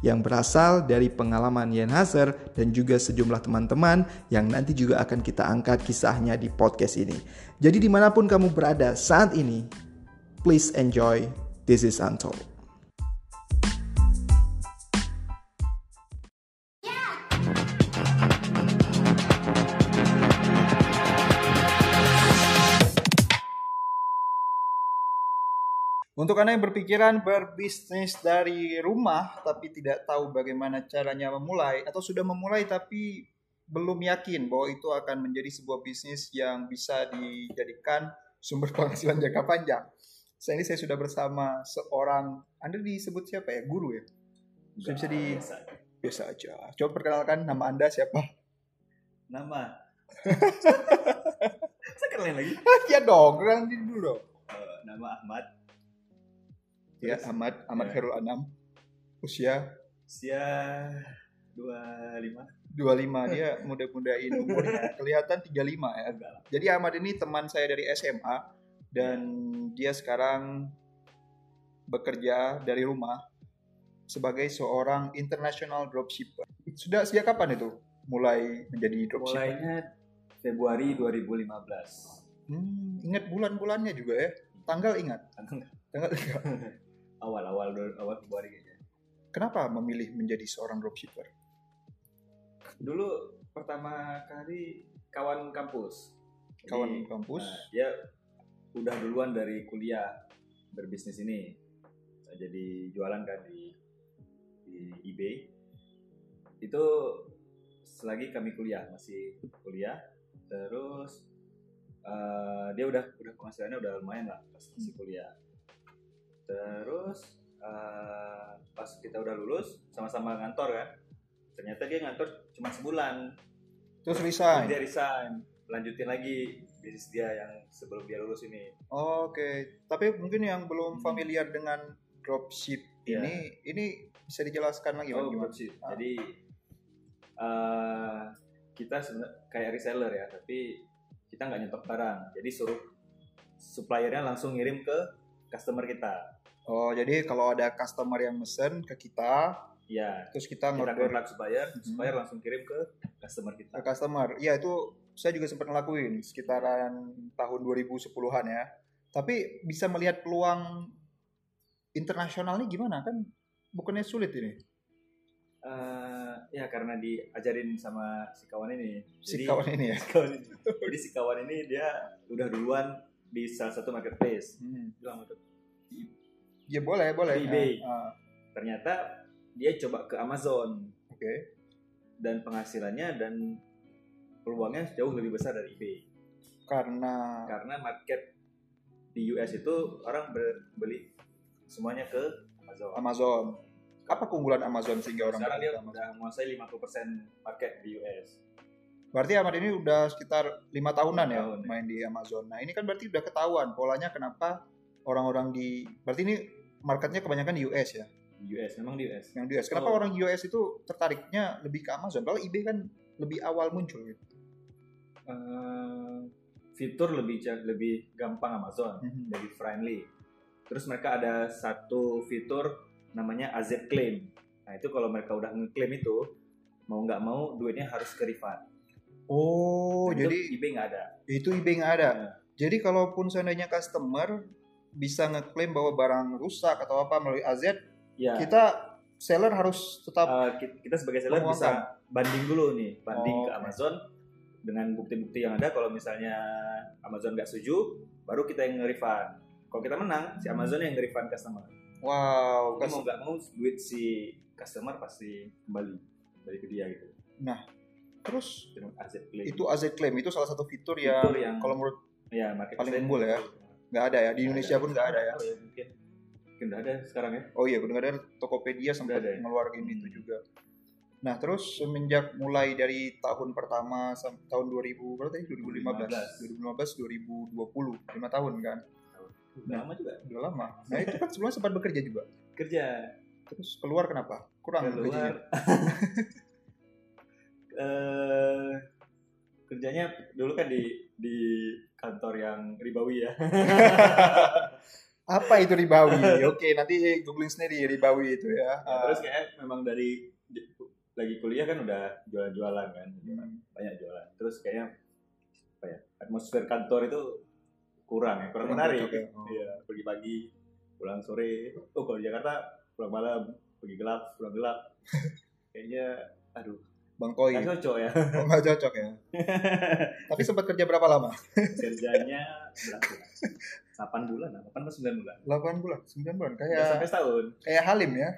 yang berasal dari pengalaman Yen Hazer dan juga sejumlah teman-teman yang nanti juga akan kita angkat kisahnya di podcast ini. Jadi di mana pun kamu berada saat ini, please enjoy This is Untold. Untuk Anda yang berpikiran berbisnis dari rumah tapi tidak tahu bagaimana caranya memulai atau sudah memulai tapi belum yakin bahwa itu akan menjadi sebuah bisnis yang bisa dijadikan sumber penghasilan jangka panjang. Saat ini saya sudah bersama seorang, Anda disebut siapa ya? Guru ya? Bisa, bisa di biasa. biasa aja. Coba perkenalkan nama Anda siapa? Nama. Saya kenalin lagi. ya dong, kenalin dulu dong. Eh, nama Ahmad. Ya? Ahmad, Ahmad Ya. Khairul Anam. Usia Usia 25. 25 dia muda-mudain umurnya kelihatan 35 ya. Enggak lah. Jadi Ahmad ini teman saya dari SMA dan dia sekarang bekerja dari rumah sebagai seorang international dropshipper. Sudah sejak kapan itu mulai menjadi dropshipper? Mulainya Februari 2015. Hmm, ingat bulan-bulannya juga ya. Tanggal ingat. Tanggal ingat. Awal-awal awal Februari kayaknya. Kenapa memilih menjadi seorang dropshipper? Dulu pertama kali kawan kampus. Jadi, Kawan kampus. nah, dia udah duluan dari kuliah berbisnis ini. Nah, Jadi jualan kan di di eBay. Itu selagi kami kuliah, masih kuliah. Terus eh, dia udah udah penghasilannya udah lumayan lah pas masih kuliah. Terus eh, pas kita udah lulus sama-sama ngantor kan. Ternyata dia ngantor cuma sebulan. Terus Terus resign. dia resign, lanjutin lagi bisnis dia yang sebelum dia lulus ini. Oke, tapi mungkin yang belum familiar dengan dropship Iya. ini, ini bisa dijelaskan lagi Oh, gimana? dropship. Ah. Jadi eh, kita sebenarnya kayak reseller ya, tapi kita nggak nyetok barang. Jadi suruh suppliernya langsung ngirim ke customer kita. Oh, jadi kalau ada customer yang mesen ke kita, Ya, terus kita kita ngorder kontak supplier, Mhm. supplier langsung kirim ke customer ke kita. customer. Iya, itu saya juga sempat ngelakuin sekitaran tahun 2010-an ya. Tapi bisa melihat peluang internasional ini gimana kan? Bukannya sulit ini. Eh, ya karena diajarin sama si kawan ini. Si Jadi- kawan ini ya. si kawan ini. Jadi si kawan ini dia udah duluan di salah satu marketplace. Hmm. Bilang. Ya boleh, boleh. Di eBay. Ah, Ternyata dia coba ke Amazon Oke. dan penghasilannya dan peluangnya jauh lebih besar dari eBay. Karena Karena market di US itu orang beli semuanya ke Amazon. Amazon. Apa keunggulan Amazon sehingga orang Sekarang dia Amazon? udah menguasai 50% market di US. Berarti Ahmad ini udah sekitar lima tahunan ya Tahun, ya. main di Amazon. Nah ini kan berarti udah ketahuan polanya kenapa orang-orang di berarti ini marketnya kebanyakan di US ya, US, memang di US. yang di US. Kenapa Oh. orang US itu tertariknya lebih ke Amazon? Kalau eBay kan lebih awal muncul gitu. Eh, fitur lebih lebih gampang Amazon. Mhm. lebih friendly. Terus mereka ada satu fitur namanya AZ Claim. Nah itu kalau mereka udah ngeklaim itu mau nggak mau duitnya harus ke refund. Oh, itu jadi eBay nggak ada. itu eBay nggak ada. Nah, Jadi kalaupun seandainya customer bisa ngeklaim bahwa barang rusak atau apa melalui AZ, ya kita seller harus tetap ki- kita sebagai seller bisa banding dulu nih, banding Oh, ke. Amazon dengan bukti-bukti yang ada. Kalau misalnya Amazon nggak setuju, baru kita yang nge-refund. Kalau kita menang, si Amazon yang nge-refund customer. wow, Jadi mau nggak mau duit si customer pasti kembali kembali ke dia gitu. terus Dengan AZ Claim. itu AZ claim itu salah satu fitur yang Fitur yang kalau menurut ya paling unggul ya. Nggak ada ya di Indonesia pun nggak ada ya. Oh, mungkin mungkin udah ada sekarang ya. Oh iya, benar ada Tokopedia sempat ada ya? ngeluarin itu juga. Nah, terus semenjak mulai dari tahun pertama sampai tahun 2000 berapa tadi? 2015, 2015, 2020, 5 tahun kan? Udah lama juga. Udah lama. Nah, itu kan sebelumnya sempat bekerja juga. Kerja. Terus keluar kenapa? Kurang gajinya. keluar. Eh, kerjanya dulu kan di di kantor yang ribawi ya. Apa itu ribawi? Oke, nanti googling sendiri ribawi itu ya. Ya, terus kayak memang dari lagi kuliah kan udah jualan-jualan kan Hmm. banyak jualan terus kayaknya apa ya atmosfer kantor itu kurang ya kurang, menarik ya? Oh. iya pergi pagi pulang sore oh kalau di Jakarta pulang malam pergi gelap pulang gelap kayaknya aduh Bang Koi. nggak cocok ya Oh, nggak cocok ya. Tapi sempat kerja berapa lama? kerjanya berapa 8 bulan 8 atau 9 bulan 8 bulan, 9 bulan. Kayak sampai setahun kayak Halim ya.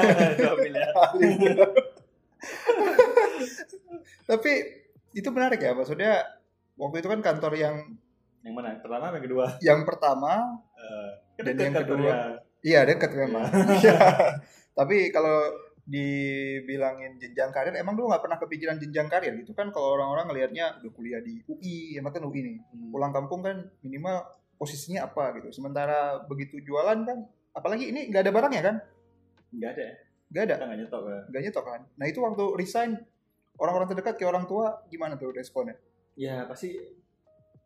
miliar Halim. Tapi itu menarik ya, maksudnya waktu itu kan kantor yang yang mana pertama yang kedua yang pertama Eh, kan Dan yang kedua, iya dekat memang. Iya. Tapi kalau dibilangin jenjang karir, emang dulu nggak pernah kepikiran jenjang karir gitu kan? Kalau orang-orang ngelihatnya udah kuliah di UI, ya kan UI nih. Hmm. Pulang kampung kan minimal posisinya apa gitu. Sementara begitu jualan kan, apalagi ini nggak ada barangnya kan? nggak ada Nggak ada, nggak nyetok kan nggak nyetok kan? Nah itu waktu resign, orang-orang terdekat ke orang tua gimana tuh responnya? ya pasti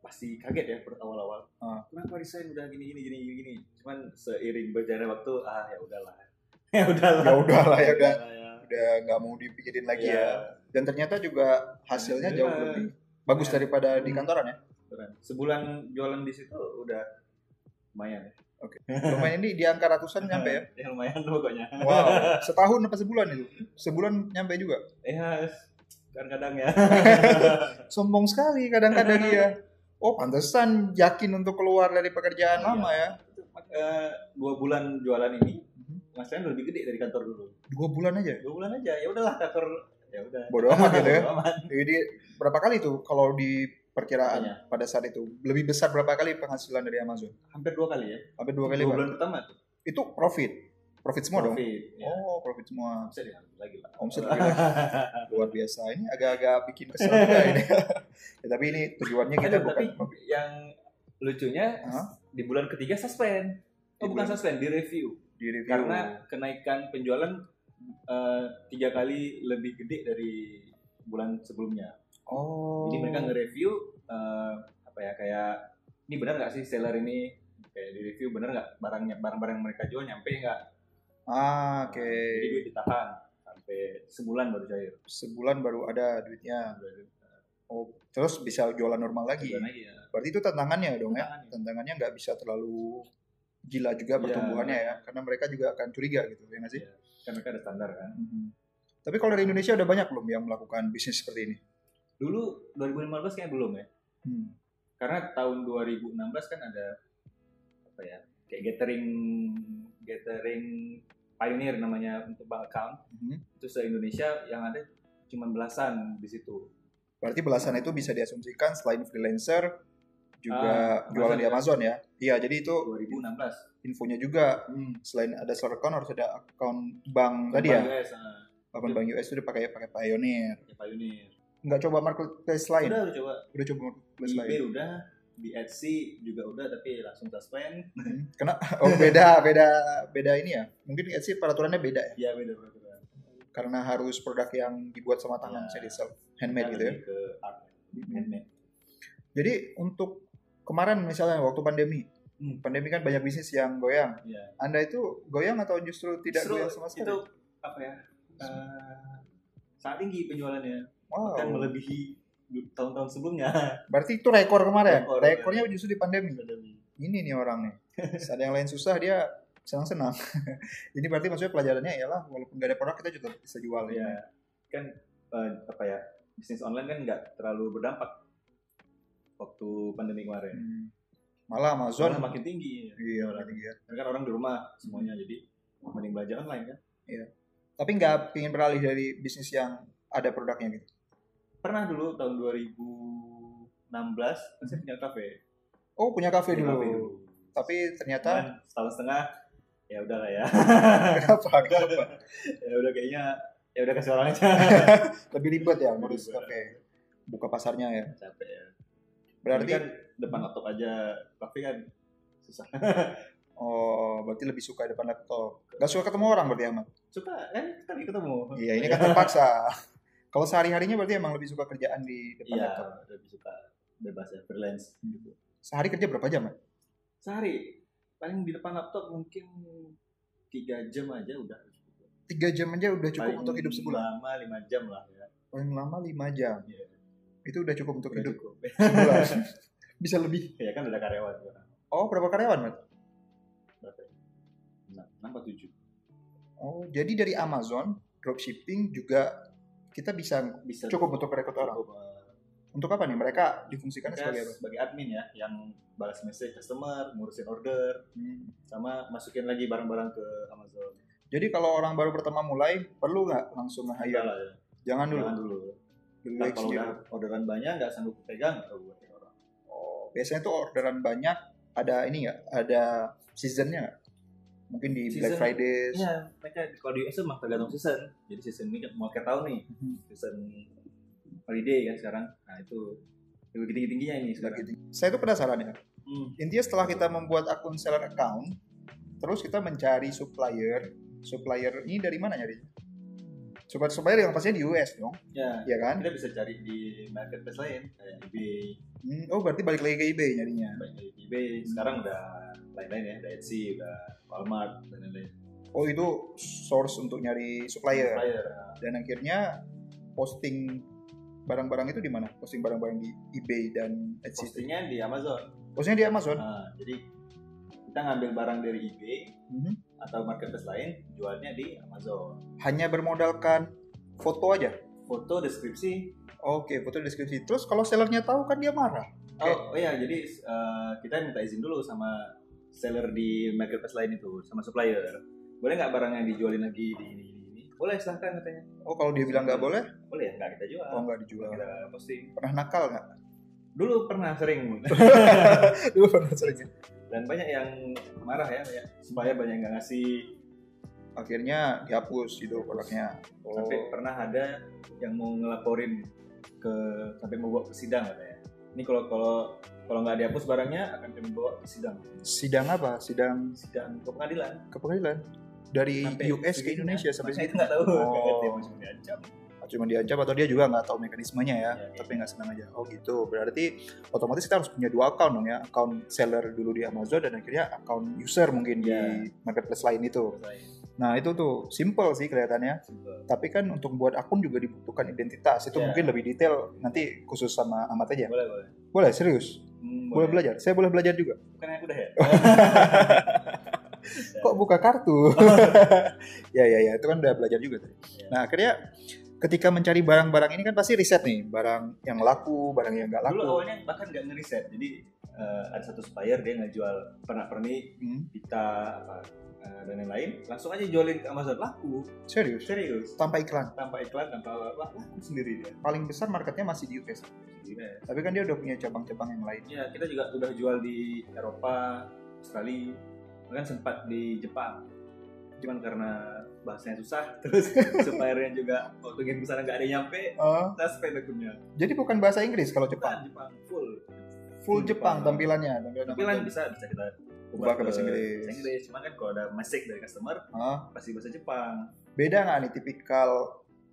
pasti kaget ya per awal-awal Ah. kenapa resign udah gini gini gini gini cuman seiring berjalannya waktu ah ya udahlah ya udahlah Ya udahlah, ya udah. ya. Udah nggak mau dipikirin lagi Iya. ya. Dan ternyata juga hasilnya jauh Iya. lebih bagus Iya. daripada di Hmm. kantoran ya. Sebulan jualan di situ udah lumayan ya Lumayan ini di angka ratusan nyampe ya. ya lumayan pokoknya Wow, setahun apa sebulan itu? Sebulan nyampe juga. ya kadang-kadang ya Sombong sekali kadang-kadang ya. Oh, pantesan yakin untuk keluar dari pekerjaan Iya. lama ya. Eh, dua bulan jualan ini Mhm. penghasilan lebih gede dari kantor dulu Dua bulan aja. dua bulan aja ya udahlah kantor ya udah Bodoh amat gitu ya. Jadi berapa kali tuh kalau di perkiraan Iya. pada saat itu lebih besar berapa kali penghasilan dari Amazon? hampir dua kali ya Hampir dua kali dua bulan pertama tuh Itu profit. Profit semua dong. Profit, ya. Oh, profit semua. Omset ya, lagi lah. Omset lagi luar biasa ini agak-agak bikin kesel juga ini ya, tapi ini tujuannya kita Aduh, tapi bukan yang lucunya Hah? di bulan ketiga suspend. Oh, bukan bulan- suspend, di review. Di review Karena kenaikan penjualan eh, tiga kali lebih gede dari bulan sebelumnya. oh Jadi mereka nge-review eh, apa ya kayak ini benar nggak sih seller ini kayak di review benar nggak barangnya barang-barang yang mereka jual nyampe nggak? ah oke Jadi duit ditahan sampai sebulan baru cair. sebulan baru ada duitnya oh terus bisa jualan normal lagi Sebulan lagi ya. berarti itu tantangannya dong ya Tantangannya. tantangannya nggak bisa terlalu gila juga Iya. pertumbuhannya ya karena mereka juga akan curiga gitu ya nggak sih Iya. Kan mereka ada standar kan. Mhm. tapi kalau dari Indonesia udah banyak belum yang melakukan bisnis seperti ini Dulu 2015 kayaknya belum ya. Hmm. karena tahun 2016 kan ada apa ya kayak gathering gathering pioneer namanya untuk bank account Mhm. itu se Indonesia yang ada cuma belasan di situ berarti belasan itu bisa diasumsikan selain freelancer juga Ah, jualan Amazon di ya? Amazon ya. Iya jadi itu 2016 infonya juga. Hmm. selain ada seller account harus ada account bank tadi ya? US, ah, account bank US itu dipakai pakai Pioneer. Ya pioneer. Nggak coba marketplace lain? Udah udah coba. Udah coba marketplace eBay lain? udah di Etsy juga udah tapi langsung suspend Hmm. kena? Oh beda beda beda ini ya? Mungkin Etsy peraturannya beda ya? Ya beda peraturan. Karena harus produk yang dibuat sama tangan Ya. saya di self handmade gitu ya? ke art Hmm. handmade. Jadi untuk kemarin misalnya waktu pandemi. Hmm. pandemi kan banyak bisnis yang goyang. Ya anda itu goyang atau justru tidak Justru goyang sama sekali? itu apa ya eh, sangat tinggi penjualannya. Wow. Kan melebihi tahun-tahun sebelumnya. Berarti itu rekor kemarin. Rekor, rekornya justru di pandemi. Ini nih orang nih saat yang lain susah dia senang-senang. Ini berarti maksudnya pelajarannya ialah walaupun gak ada produk kita juga bisa jual ya. Ya kan eh, apa ya bisnis online kan nggak terlalu berdampak waktu pandemi kemarin. Hmm. malah Amazon makin tinggi. Iya makin tinggi ya. Karena kan orang di rumah semuanya jadi mending belajar online kan. Tapi nggak pingin beralih dari bisnis yang ada produknya gitu? Pernah dulu tahun 2016 kan saya punya kafe. Oh punya kafe dulu. kafe dulu. Tapi ternyata Cuman setahun setengah ya udahlah ya. Kenapa? Kenapa? Ya udah kayaknya ya udah kasih orang aja Lebih ribet ya ngurus oke. Buka pasarnya ya. capek ya Berarti kan depan laptop aja tapi kan susah oh, berarti lebih suka depan laptop. Gak suka ketemu orang berarti Ahmad. suka kan tadi ketemu Iya, ini kan terpaksa. Kalau sehari-harinya berarti emang lebih suka kerjaan di depan iya laptop. lebih suka bebas ya freelance gitu Sehari kerja berapa jam, Mat? sehari paling di depan laptop mungkin tiga jam aja udah Tiga jam aja udah cukup Paling untuk hidup sebulan. lama lima jam lah ya Paling lama lima jam. Iya. Itu udah cukup untuk Udah hidup cukup. Bisa lebih. ya kan udah karyawan sekarang Oh, berapa karyawan, Mat? berapa ya? Enam, enam atau tujuh Oh, jadi dari Amazon dropshipping juga kita bisa bisa cukup untuk rekrut orang. eh, Untuk apa nih? Mereka difungsikan Kita sebagai apa? sebagai admin ya yang balas message customer ngurusin order Hmm. sama masukin lagi barang-barang ke Amazon Jadi kalau orang baru pertama mulai, perlu nggak langsung nge-hire? ya Jangan dulu. jangan dulu Baik kalau sendiri. udah orderan banyak nggak sanggup pegang atau buat orang Oh, biasanya tuh orderan banyak ada ini nggak? Ada seasonnya nggak? Mungkin di Black Season- Friday. Iya, mereka kalau di US emang tergantung season. Jadi season ini kan mau akhir tahun nih, Mhm. season holiday kan sekarang. Nah itu lebih tinggi tingginya ini sekarang. Tinggi. Saya tuh penasaran ya. Hmm. Intinya setelah kita membuat akun seller account, terus kita mencari supplier. Supplier ini dari mana nyari? Supplier supplier yang pastinya di US dong, Ya, ya kan? kita bisa cari di marketplace lain kayak eBay, Hmm, oh berarti balik lagi ke eBay nyarinya. baik dari eBay. Sekarang udah lain-lain ya, ada Etsy, udah Walmart dan lain-lain. Oh itu source untuk nyari supplier. Supplier. Dan akhirnya posting barang-barang itu di mana? Posting barang-barang di eBay dan Etsy. Postingnya di Amazon. Postingnya di Amazon. Nah, jadi kita ngambil barang dari eBay Mhm. Atau marketplace lain, jualnya di Amazon. Hanya bermodalkan foto aja. Foto, deskripsi, Oke, foto deskripsi. Terus kalau sellernya tahu kan dia marah. Oke. Oh, oh iya, jadi eh, kita minta izin dulu sama seller di marketplace lain itu, sama supplier. Boleh nggak barang yang dijualin lagi di ini? Boleh, silahkan katanya. Oh kalau dia bilang nggak boleh, Boleh ya, nggak kita jual. oh nggak dijual. Kita posting. Pernah nakal nggak? Dulu pernah sering, Dulu pernah sering. Dan banyak yang marah ya, ya. supplier banyak yang nggak ngasih. Akhirnya dihapus gitu produknya. Oh. Sampai pernah ada yang mau ngelaporin ke sampai mau bawa ke sidang katanya. Ini kalau kalau kalau nggak dihapus barangnya akan kami bawa ke sidang. Sidang apa? Sidang Sidang ke pengadilan. ke pengadilan dari Sampai US ke. Indonesia sampai itu nggak tahu. Oh. Cuma diancam atau dia juga nggak tahu mekanismenya ya, Iya, iya. tapi nggak senang aja. Oh gitu. Berarti otomatis kita harus punya dua account dong ya, account seller dulu di Amazon dan akhirnya account user mungkin di Iya. marketplace lain itu. Nah itu tuh simple sih kelihatannya. Simple. Tapi kan untuk buat akun juga dibutuhkan identitas. Itu Iya. mungkin lebih detail nanti khusus sama Ahmad aja. Boleh, boleh. Boleh serius? Hmm, Boleh belajar? Saya boleh belajar juga. Bukan yang udah ya? Kok buka kartu? ya ya ya, itu kan udah belajar juga tadi. Iya. Nah, akhirnya ketika mencari barang-barang ini kan pasti riset nih, barang yang laku, barang yang nggak Dulu laku. awalnya bahkan nggak ngeriset. Jadi eh, ada satu supplier dia ngejual pernak-pernik, Hmm, pita, apa, eh, dan lain-lain. Langsung aja jualin ke Amazon. Laku. serius? Serius. Tanpa iklan. Tanpa iklan, tanpa laku sendiri dia. Paling besar marketnya masih di US. Iya. Tapi kan dia udah punya cabang-cabang yang lain. Ya, kita juga udah jual di Eropa, Australia, bahkan sempat di Jepang. Cuman karena bahasanya susah, terus suppliernya juga waktu ke sana nggak ada nyampe, Oh, kita spend akunnya. jadi bukan bahasa Inggris kalau Jepang. Jepang, Jepang full. Full Jepang Jepang. tampilannya. Tampilan Tapi lah bisa bisa kita Ubah ke bahasa Inggris. bahasa Inggris. Cuman kan kalau ada message dari customer Ah, pasti bahasa Jepang. beda nggak nih tipikal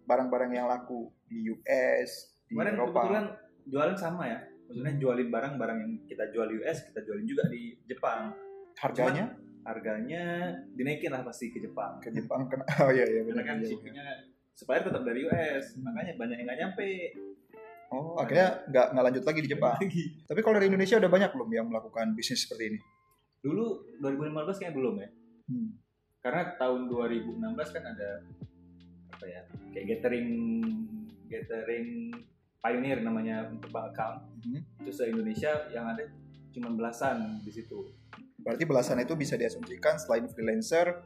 barang-barang yang laku di US, di Kemarin Eropa? kebetulan jualan sama ya. Maksudnya jualin barang-barang yang kita jual di US, kita jualin juga di Jepang. Harganya Harganya dinaikin lah pasti ke Jepang. ke Jepang kena. Oh iya iya Karena benar. kan iya, iya. shippingnya supplier tetap dari US, makanya banyak yang nggak nyampe. Oh, akhirnya nggak nggak lanjut lagi di Jepang. Lagi. Tapi kalau dari Indonesia udah banyak belum yang melakukan bisnis seperti ini? Dulu 2015 kayaknya belum ya. Hmm. Karena tahun 2016 kan ada apa ya? Kayak gathering gathering pioneer namanya untuk bank account. Itu se Indonesia yang ada cuma belasan di situ. Berarti belasan itu bisa diasumsikan selain freelancer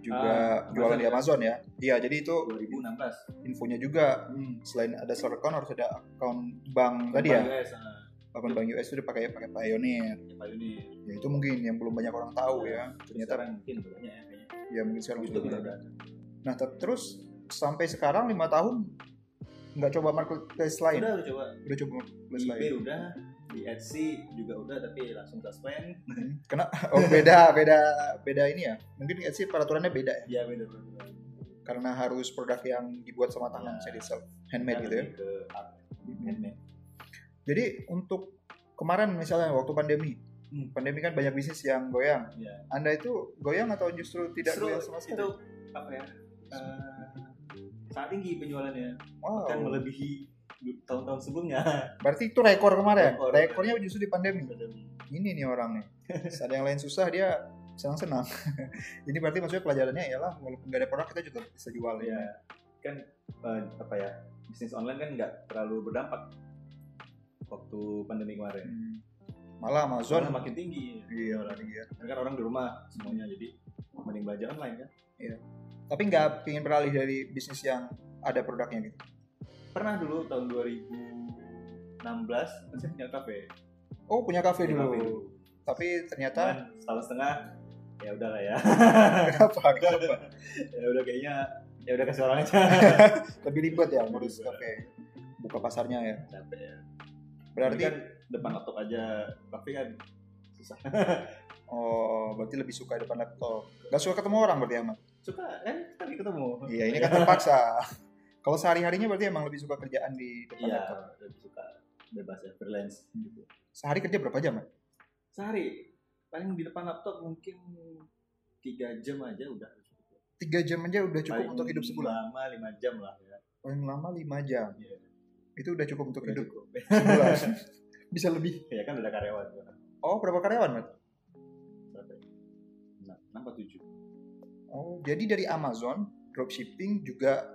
juga Ah, jualan di Amazon Amazon ya. Iya, jadi itu 2016. infonya juga Hmm. selain ada seller account harus ada account bank tadi ya. US, ah, Akun bank US itu pakai pakai Pioneer. ya pioneer. Ya itu mungkin yang belum banyak orang tahu ya. Ternyata sekarang mungkin banyak ya kayaknya. ya mungkin sekarang sudah. Nah, ter- terus sampai sekarang lima tahun nggak coba marketplace lain udah udah coba udah coba marketplace lain udah di Etsy juga udah tapi langsung suspend kena oh beda beda beda ini ya? Mungkin Etsy peraturannya beda ya? Ya beda beda karena harus produk yang dibuat sama tangan Ya. jadi self handmade gitu ya? Ke art handmade. Jadi untuk kemarin misalnya waktu pandemi. Hmm. pandemi kan banyak bisnis yang goyang. Ya anda itu goyang atau justru tidak Justru goyang sama sekali? itu apa ya eh, sangat tinggi penjualannya wow. kan melebihi tahun-tahun sebelumnya. Berarti itu rekor kemarin Rekor. rekornya justru di pandemi. Ini nih orang nih. Ada yang lain susah dia senang-senang. Ini berarti maksudnya pelajarannya ialah walaupun nggak ada produk kita juga bisa jual ya. Ya kan eh, apa ya bisnis online kan nggak terlalu berdampak waktu pandemi kemarin. Hmm. malah Amazon Soalnya makin tinggi. Iya lagi ya. Karena kan orang di rumah semuanya jadi mending belanja online kan. Tapi nggak pingin beralih dari bisnis yang ada produknya gitu pernah dulu tahun 2016 saya punya kafe. Oh punya kafe Punya dulu. kafe. Dulu. tapi ternyata Cuman setahun setengah ya udah lah ya. Kenapa kenapa ya udah kayaknya ya udah kasih orang aja lebih ribet ya ngurus kafe. buka pasarnya ya. Capek ya. Berarti kan depan laptop aja kafe kan susah. Oh berarti lebih suka depan laptop. Gak suka ketemu orang berarti Ahmad? Suka kan? Tadi ketemu. Iya ini kan terpaksa kalau sehari harinya berarti emang lebih suka kerjaan di depan iya laptop? lebih suka bebas ya freelance gitu. Sehari kerja berapa jam Mat? sehari. Paling di depan laptop mungkin tiga jam aja udah cukup. Tiga jam aja udah cukup Paling untuk hidup sebulan? lama lima jam lah ya. Paling lama lima jam? Iya. itu udah cukup untuk Udah hidup cukup. sebulan? Bisa lebih? Ya kan udah karyawan oh berapa karyawan Mat? berapa ya? Nah, enam atau tujuh. Oh jadi dari Amazon dropshipping juga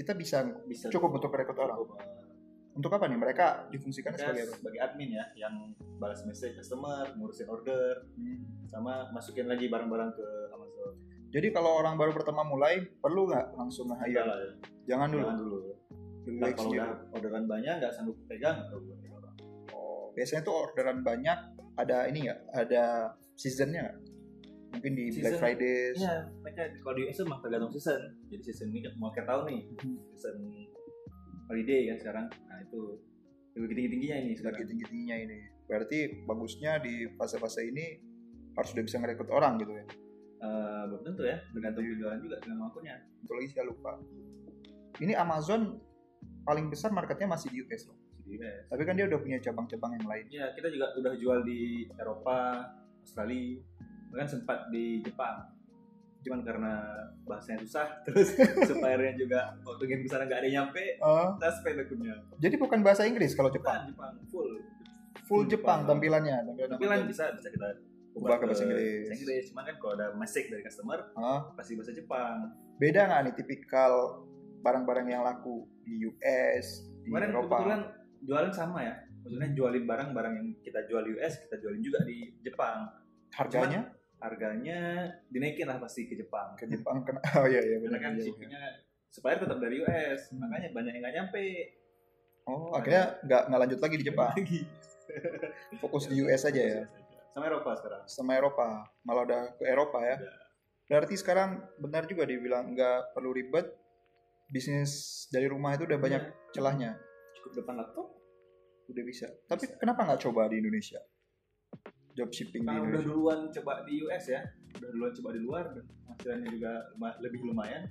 kita bisa bisa cukup untuk rekrut orang. eh, untuk apa nih? Mereka difungsikan kita sebagai apa? sebagai admin ya yang balas message customer ngurusin order sama masukin lagi barang-barang ke Amazon. Jadi kalau orang baru pertama mulai perlu nggak langsung lah ya. jangan dulu. Jangan dulu. Nah, kalau sendiri. udah orderan banyak nggak sanggup pegang orang Oh, biasanya tuh orderan banyak ada ini nggak? Ada seasonnya nggak mungkin di Black Season- Friday Iya, mereka kalau di US emang tergantung season. Jadi season ini kan mau akhir tahun nih, Hmm. season holiday kan sekarang. Nah itu lebih tinggi tingginya ini lagi sekarang. tinggi tingginya ini berarti bagusnya di fase-fase ini harus udah bisa ngerekrut orang gitu ya Eh, belum tentu ya, tergantung penjualan juga dengan akunnya. itu lagi saya lupa ini Amazon paling besar marketnya masih di US loh Di US. tapi kan dia udah punya cabang-cabang yang lain Ya kita juga udah jual di Eropa, Australia, bahkan sempat di Jepang. Cuman karena bahasanya susah, terus suppliernya juga waktu game ke sana nggak ada yang nyampe, Oh, kita spend akunnya. jadi bukan bahasa Inggris kalau Jepang Jepang, Jepang full. full Jepang tampilannya tampilan Tapi lain bisa bisa kita Ubah ke bahasa Inggris. bahasa Inggris. Cuman kan kalau ada message dari customer Ah, pasti bahasa Jepang. beda nggak nih tipikal barang-barang yang laku di US di Kemarin Eropa kebetulan jualan sama ya. Maksudnya jualin barang-barang yang kita jual di US, kita jualin juga di Jepang. harganya Harganya dinaikin lah pasti ke Jepang. ke Jepang kena oh iya iya Karena benar kan iya, iya. shippingnya supplier tetap dari US, Hmm. makanya banyak yang nggak nyampe. oh akhirnya nggak nggak lanjut lagi di Jepang Lagi. fokus di US aja ya Sama Eropa sekarang. sama Eropa malah udah ke Eropa ya Udah. berarti sekarang benar juga dibilang nggak perlu ribet bisnis dari rumah itu udah banyak Iya. celahnya Cukup depan laptop. udah bisa tapi Bisa. kenapa nggak coba di Indonesia job shipping di Karena udah Indonesia duluan coba di US ya, udah duluan coba di luar, hasilnya juga lebih lumayan.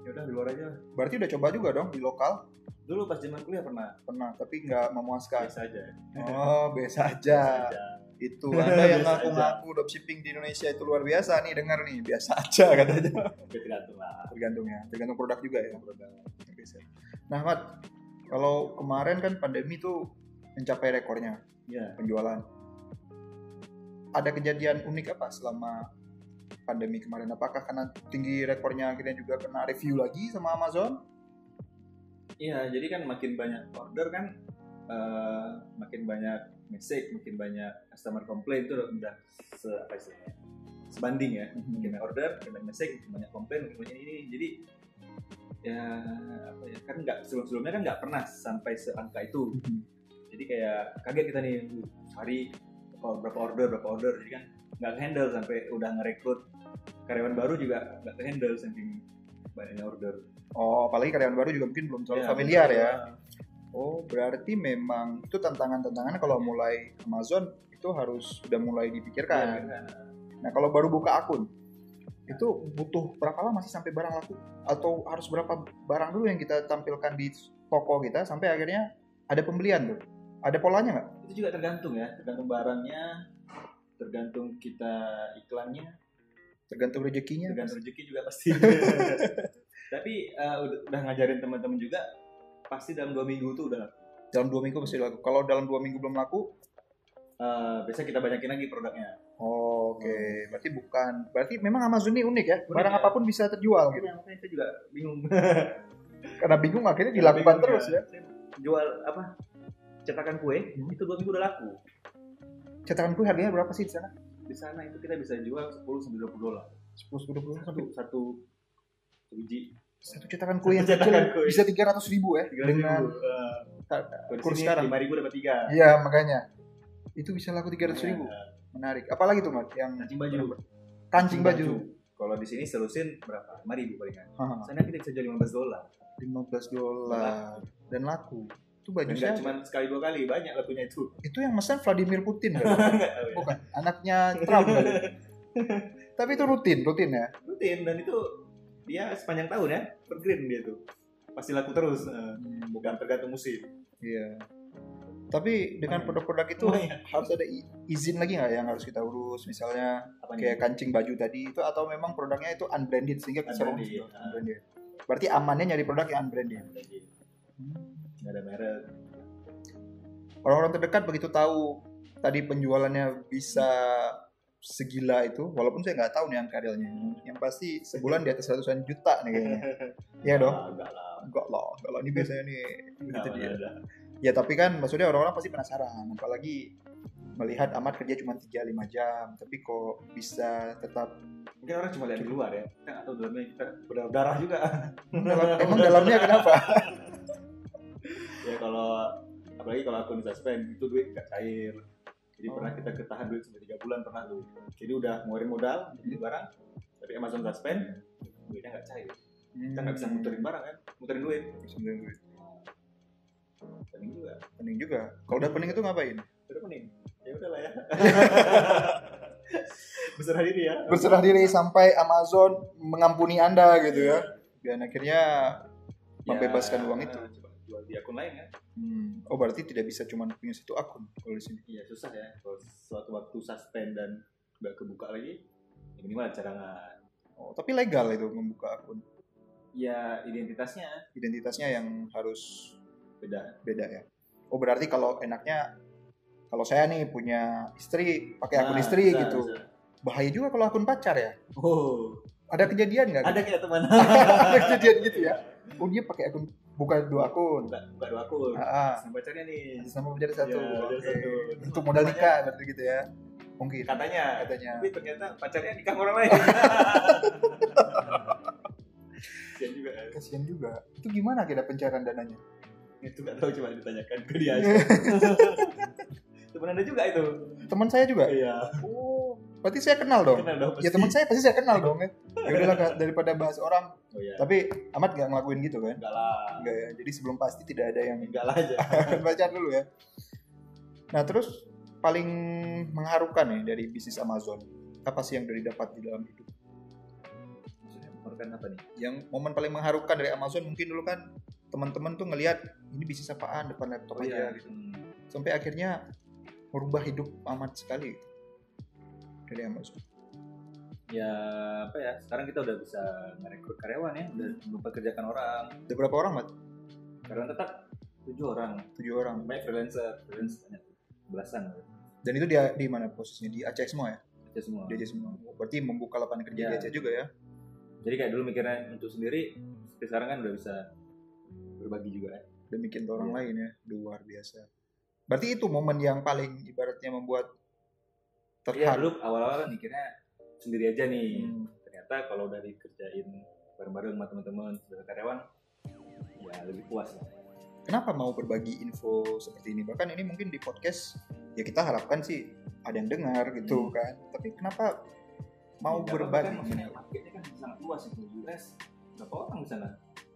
Ya udah di luar aja. berarti udah coba juga dong di lokal Dulu pas zaman kuliah pernah pernah tapi nggak memuaskan biasa aja. oh biasa aja Biasa aja. itu anda yang ngaku-ngaku dropshipping di Indonesia itu luar biasa nih dengar nih biasa aja katanya Ya tergantung lah. tergantung ya tergantung produk juga ya Biasa. nah Mat kalau kemarin kan pandemi tuh mencapai rekornya Iya. penjualan ada kejadian unik apa selama pandemi kemarin apakah karena tinggi rekornya akhirnya juga kena review lagi sama Amazon Iya, jadi kan makin banyak order kan, eh, makin banyak message, makin banyak customer complaint itu udah se apa istilahnya, sebanding ya. Makin banyak order, makin banyak message, makin banyak komplain, makin banyak ini. Jadi ya apa ya kan nggak sebelum sebelumnya kan nggak pernah sampai seangka itu. Jadi kayak kaget kita nih "Uh, hari berapa order berapa order jadi kan nggak handle sampai udah ngerekrut karyawan baru juga nggak handle saking banyak order Oh, apalagi karyawan baru juga mungkin belum terlalu Iya, familiar betul. ya. Oh, berarti memang itu tantangan-tantangan kalau mulai Amazon itu harus sudah mulai dipikirkan. benar. Nah, kalau baru buka akun itu butuh berapa lama sih sampai barang laku? Atau harus berapa barang dulu yang kita tampilkan di toko kita sampai akhirnya ada pembelian tuh? Ada polanya nggak? itu juga tergantung ya tergantung barangnya tergantung kita iklannya Tergantung rezekinya. tergantung rezeki juga pasti tapi eh, udah, udah ngajarin teman-teman juga pasti dalam dua minggu tuh udah Dalam dua minggu pasti laku. Kalau dalam dua minggu belum laku, eh, biasa kita banyakin lagi produknya oh, oke. Berarti bukan. Berarti memang Amazon ini unik ya. Unik Barang ya. apa pun bisa terjual gitu. Makanya makanya saya juga bingung Karena bingung akhirnya dilakukan Bingung terus ya. Saya jual apa cetakan kue Hmm. itu dua minggu udah laku Cetakan kue harganya berapa sih di sana? di sana itu kita bisa jual 10 sampai 20 dolar 10 20 satu satu satu biji satu cetakan kue yang Satu kecil cetakan kue. bisa 300 ribu ya 300 dengan ribu. Kurs sini sekarang. 5 ribu dapat tiga Iya makanya itu bisa laku 300 ribu. Ya, Menarik. Apalagi tuh mat yang kancing baju kancing baju. kalau di sini selusin berapa 5 ribu palingan sana kita bisa jual 15 dolar 15 dolar dan laku. Itu baju dan nggak siapa? cuma sekali dua kali banyak lakunya itu Itu yang mesen Vladimir Putin kan? Ya. Bukan, anaknya Trump. Tapi itu rutin, rutin ya. rutin dan itu dia sepanjang tahun ya per green dia tuh pasti laku terus eh, bukan tergantung musim Iya. Tapi dengan produk-produk itu Lumayan. harus ada izin lagi nggak yang harus kita urus misalnya apa kayak kancing baju tadi itu atau memang produknya itu unbranded sehingga bisa Unbranded, ah. unbranded. Berarti amannya nyari produk yang unbranded. Nggak ada merek Orang-orang terdekat begitu tahu tadi penjualannya bisa segila itu, walaupun saya nggak tahu nih angka realnya. Yang pasti sebulan di atas ratusan juta nih kayaknya. Iya dong. Ah, enggak lah Enggak lah, enggak lah. Ini biasanya nih gitu dia. Ya tapi kan maksudnya orang-orang pasti penasaran, apalagi melihat Ahmad kerja cuma 3-5 jam, tapi kok bisa tetap mungkin orang cuma lihat di luar ya kita nggak tahu dalamnya kita berdarah juga dalam- emang dalamnya kenapa? ya kalau apalagi kalau akun suspend itu duit nggak cair jadi Oh. pernah kita ketahan duit sampai tiga bulan pernah tuh jadi udah ngeluarin modal beli barang tapi Amazon suspend duitnya nggak cair kita nggak bisa muterin barang kan muterin duit Muterin duit. pening juga Pening juga. Kalau udah pening itu ngapain? udah pening ya udah lah ya berserah diri ya Berserah diri sampai Amazon mengampuni Anda gitu ya. Dan akhirnya membebaskan uang itu. Di akun lain kan Hmm. Oh berarti tidak bisa cuma punya satu akun kalau di sini. iya susah ya kalau suatu waktu suspend dan nggak kebuka lagi ya minimal ada cadangan Oh, tapi legal itu membuka akun. ya identitasnya Identitasnya yang harus beda beda ya. Oh berarti kalau enaknya kalau saya nih punya istri pakai akun Nah, istri bisa, gitu. bisa. Bahaya juga kalau akun pacar ya. oh Ada kejadian nggak? ada kayak teman Ada kejadian gitu ya. Oh dia pakai akun buka dua akun. buka buka dua akun Ah, ah. sama pacarnya nih sama menjadi satu. Jadi Oke. satu. Untuk modal nikah berarti gitu ya. Mungkin. katanya Katanya. tapi ternyata pacarnya nikah orang lain Kasian juga ya. Kasihan juga. Itu gimana kira pencairan dananya? itu nggak tahu coba ditanyakan ke dia aja temen anda juga itu Teman saya juga. iya Oh, berarti saya kenal dong. kenal dong Ya teman saya pasti saya kenal dong ya. Ya udahlah daripada bahas orang. oh iya Tapi Ahmad gak ngelakuin gitu kan? enggak lah Enggak ya. Jadi sebelum pasti tidak ada yang enggak lah aja baca dulu ya. Nah terus paling mengharukan nih dari bisnis Amazon. Apa sih yang dari dapat di dalam hidup? maksudnya merupakan apa nih Yang momen paling mengharukan dari Amazon mungkin dulu kan teman-teman tuh ngelihat ini bisnis apaan depan laptop oh aja iya gitu. Hmm. Sampai akhirnya merubah hidup amat sekali gitu. Dari Amazon. ya apa ya sekarang kita udah bisa merekrut karyawan ya udah mempekerjakan orang Ada berapa orang, Mat? karyawan tetap tujuh orang Tujuh orang. banyak freelancer freelance banyak belasan Dan itu dia di mana posisinya? Di Aceh semua ya? aja semua Di Aceh semua. Berarti membuka lapangan kerja Iya. di Aceh juga ya? jadi kayak dulu mikirnya untuk sendiri tapi sekarang kan udah bisa berbagi juga ya ke orang Iya. lain ya? Luar biasa. Berarti itu momen yang paling ibaratnya membuat Iya terharu. dulu awal-awal kan mikirnya sendiri aja nih Hmm. ternyata kalau udah dikerjain bareng-bareng sama teman-teman sebagai karyawan ya lebih puas lah Kenapa mau berbagi info seperti ini? Bahkan ini mungkin di podcast ya kita harapkan sih ada yang dengar gitu kan. Tapi kenapa mau Ya, berbagi? kan maksudnya marketnya kan sangat luas itu US berapa orang di sana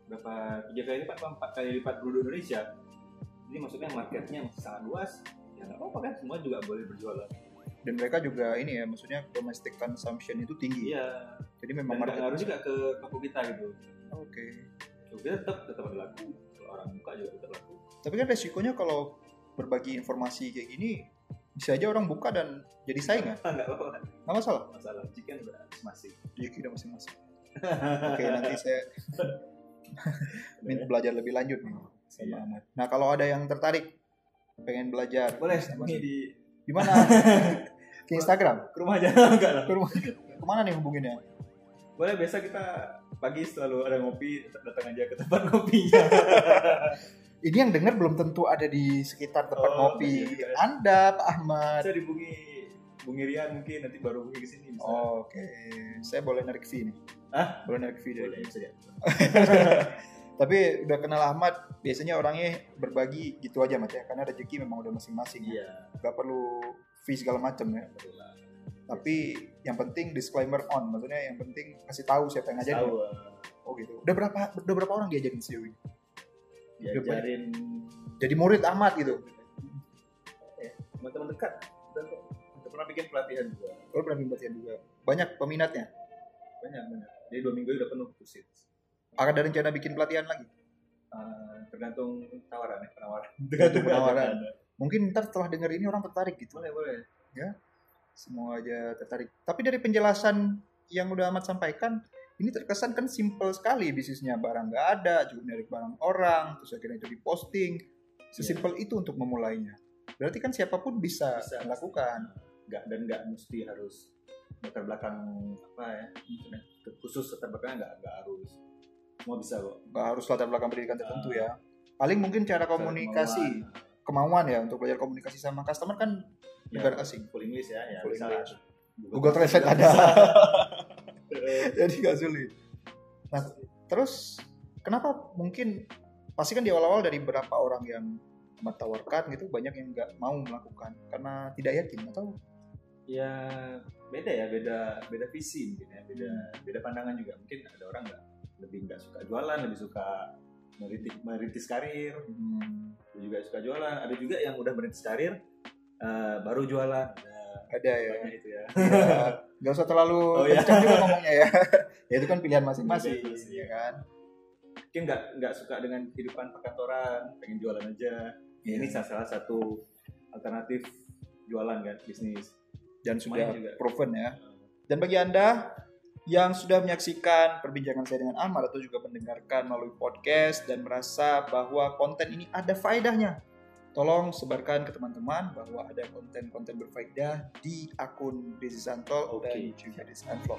berapa tiga kali lipat empat kali lipat penduduk Indonesia jadi maksudnya marketnya masih sangat luas ya nggak apa-apa kan semua juga boleh berjualan dan mereka juga ini ya maksudnya domestic consumption itu tinggi. Iya. Jadi dan memang market ngaruh juga ke toko kita gitu. Oke. Toko kita tetap tetap ada laku kalau orang buka juga tetap laku tapi kan resikonya kalau berbagi informasi kayak gini bisa aja orang buka dan jadi saingan. Nggak apa-apa. Nggak masalah? Masalah chicken udah masih jadi kita masing-masing. Oke nanti saya minta belajar lebih lanjut nih sama Iya. Ahmad. Nah kalau ada yang tertarik pengen belajar boleh sama ini di di mana ke Instagram? Ke rumah aja. Enggak lah. Ke rumah ke mana nih hubunginnya? Boleh biasa kita pagi selalu ada ngopi datang aja ke tempat ngopinya. Ini yang dengar belum tentu ada di sekitar tempat Oh, ngopi. iya ya. Anda Pak Ahmad. Saya dibungi Bung Irian mungkin nanti baru bungi ke sini oke. Saya boleh narik fee nih. Hah? boleh narik fee dari boleh tapi udah kenal Ahmad biasanya orangnya berbagi gitu aja Mat ya. Karena rezeki memang udah masing-masing ya. Iya. nggak perlu fee segala macam ya. Tapi yang penting disclaimer on maksudnya yang penting kasih tahu siapa yang ngajarin. Tahu. Oh gitu. Udah berapa udah berapa orang diajarin sejauh ini diajarin jadi murid Ahmad gitu. Eh, teman-teman dekat. Dan kok. Udah pernah bikin pelatihan juga. Oh pernah bikin pelatihan juga. Banyak peminatnya? Banyak banyak. Jadi dua minggu udah penuh kursi akan ada rencana bikin pelatihan lagi? Eh, tergantung tawaran ya penawaran. Tergantung penawaran. Mungkin ntar setelah denger ini orang tertarik gitu. Boleh boleh. Semua aja tertarik. Tapi dari penjelasan yang udah Ahmad sampaikan ini terkesan kan simple sekali bisnisnya. Barang nggak ada cuma nyari barang orang terus akhirnya itu diposting sesimpel itu untuk memulainya. Berarti kan siapa pun bisa, Bisa. melakukan. Nggak dan nggak mesti harus latar belakang apa ya khusus latar belakang nggak nggak harus. Semua bisa kok. Nggak harus latar belakang pendidikan tertentu ya. Paling mungkin cara komunikasi Kemauan. ya untuk belajar komunikasi sama customer kan Ya, negara asing full English ya ya Full bisa English. lah. Google Translate ada jadi nggak sulit nah terus kenapa mungkin pasti kan di awal-awal dari beberapa orang yang tawarkan gitu banyak yang nggak mau melakukan karena tidak yakin atau ya beda ya beda beda visi mungkin ya beda beda pandangan juga mungkin ada orang nggak lebih nggak suka jualan lebih suka merintis merintis karir. Hmm, juga suka jualan. Ada juga yang udah merintis karir eh, baru jualan. Ada ada ya. itu ya. Ya, nggak usah terlalu Oh, iya. kencang juga ngomongnya ya. Ya itu kan pilihan masing-masing Masing-masing. ya kan? Mungkin nggak nggak suka dengan kehidupan perkantoran pengen jualan aja. Iya. ini salah salah satu alternatif jualan kan bisnis. Dan sudah juga. proven ya. Dan bagi anda yang sudah menyaksikan perbincangan saya dengan Ahmad atau juga mendengarkan melalui podcast dan merasa bahwa konten ini ada faedahnya tolong sebarkan ke teman-teman bahwa ada konten-konten berfaedah di akun Desi Santol Oke. dan juga Desi Unvlog.